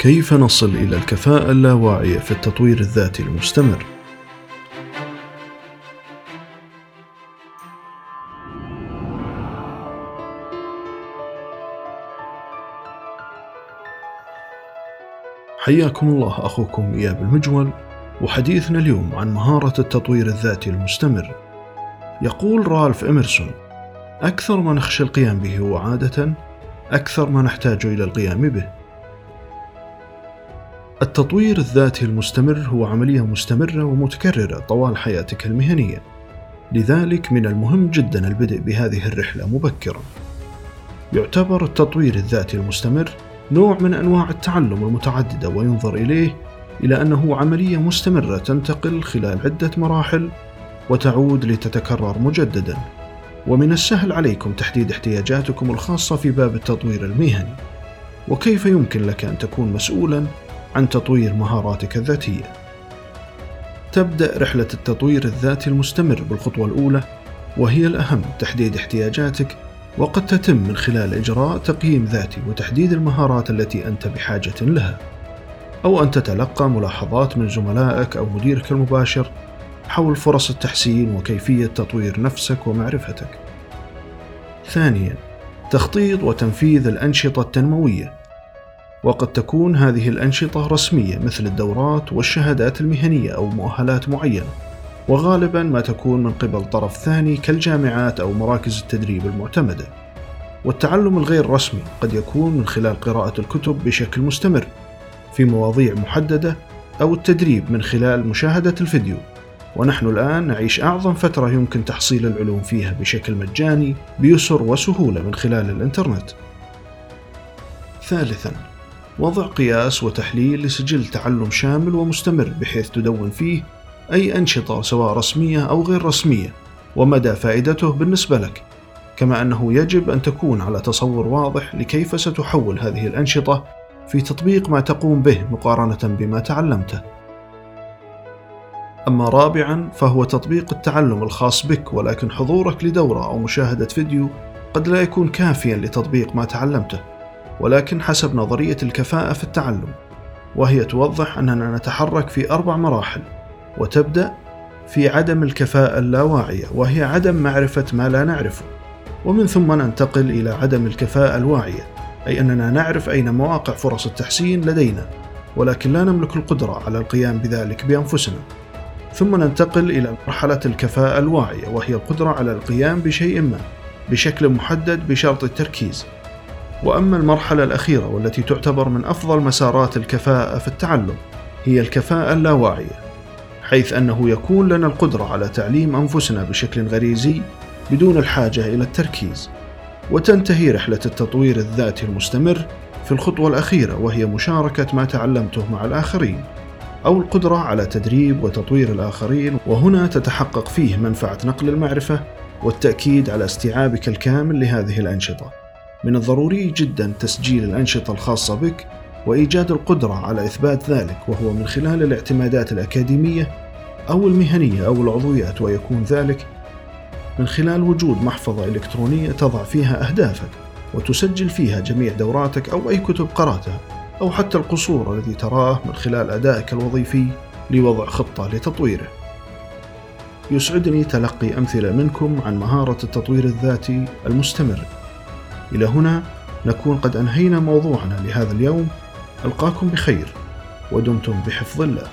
كيف نصل إلى الكفاءة اللاواعية في التطوير الذاتي المستمر؟ حياكم الله أخوكم إياب المجول وحديثنا اليوم عن مهارة التطوير الذاتي المستمر يقول رالف إمرسون أكثر ما نخشى القيام به هو عادة أكثر ما نحتاج إلى القيام به التطوير الذاتي المستمر هو عملية مستمرة ومتكررة طوال حياتك المهنية. لذلك من المهم جدا البدء بهذه الرحلة مبكرا. يعتبر التطوير الذاتي المستمر نوع من أنواع التعلم المتعددة وينظر إليه إلى أنه عملية مستمرة تنتقل خلال عدة مراحل وتعود لتتكرر مجددا. ومن السهل عليكم تحديد احتياجاتكم الخاصة في باب التطوير المهني. وكيف يمكن لك أن تكون مسؤولا عن تطوير مهاراتك الذاتية تبدأ رحلة التطوير الذاتي المستمر بالخطوة الأولى وهي الأهم تحديد احتياجاتك وقد تتم من خلال إجراء تقييم ذاتي وتحديد المهارات التي أنت بحاجة لها أو أن تتلقى ملاحظات من زملائك أو مديرك المباشر حول فرص التحسين وكيفية تطوير نفسك ومعرفتك. ثانيا، تخطيط وتنفيذ الأنشطة التنموية، وقد تكون هذه الأنشطة رسمية مثل الدورات والشهادات المهنية أو مؤهلات معينة، وغالبا ما تكون من قبل طرف ثاني كالجامعات أو مراكز التدريب المعتمدة. والتعلم الغير رسمي قد يكون من خلال قراءة الكتب بشكل مستمر في مواضيع محددة أو التدريب من خلال مشاهدة الفيديو. ونحن الآن نعيش أعظم فترة يمكن تحصيل العلوم فيها بشكل مجاني بيسر وسهولة من خلال الإنترنت. ثالثا وضع قياس وتحليل لسجل تعلم شامل ومستمر بحيث تدون فيه أي أنشطة سواء رسمية أو غير رسمية ومدى فائدته بالنسبة لك كما أنه يجب أن تكون على تصور واضح لكيف ستحول هذه الأنشطة في تطبيق ما تقوم به مقارنة بما تعلمته. أما رابعا فهو تطبيق التعلم الخاص بك ولكن حضورك لدورة أو مشاهدة فيديو قد لا يكون كافيا لتطبيق ما تعلمته ولكن حسب نظرية الكفاءة في التعلم وهي توضح أننا نتحرك في أربع مراحل وتبدأ في عدم الكفاءة اللاواعية وهي عدم معرفة ما لا نعرفه ومن ثم ننتقل إلى عدم الكفاءة الواعية أي أننا نعرف أين مواقع فرص التحسين لدينا ولكن لا نملك القدرة على القيام بذلك بأنفسنا. ثم ننتقل إلى مرحلة الكفاءة الواعية وهي القدرة على القيام بشيء ما بشكل محدد بشرط التركيز. وأما المرحلة الأخيرة والتي تعتبر من أفضل مسارات الكفاءة في التعلم هي الكفاءة اللاواعية حيث أنه يكون لنا القدرة على تعليم أنفسنا بشكل غريزي بدون الحاجة إلى التركيز وتنتهي رحلة التطوير الذاتي المستمر في الخطوة الأخيرة وهي مشاركة ما تعلمته مع الآخرين أو القدرة على تدريب وتطوير الآخرين وهنا تتحقق فيه منفعة نقل المعرفة والتأكيد على استيعابك الكامل لهذه الأنشطة. من الضروري جدا تسجيل الأنشطة الخاصة بك وإيجاد القدرة على إثبات ذلك وهو من خلال الاعتمادات الأكاديمية أو المهنية أو العضويات ويكون ذلك من خلال وجود محفظة إلكترونية تضع فيها أهدافك وتسجل فيها جميع دوراتك أو أي كتب قرأتها أو حتى القصور الذي تراه من خلال أدائك الوظيفي لوضع خطة لتطويره. يسعدني تلقي أمثلة منكم عن مهارة التطوير الذاتي المستمر. إلى هنا نكون قد أنهينا موضوعنا لهذا اليوم. ألقاكم بخير ودمتم بحفظ الله.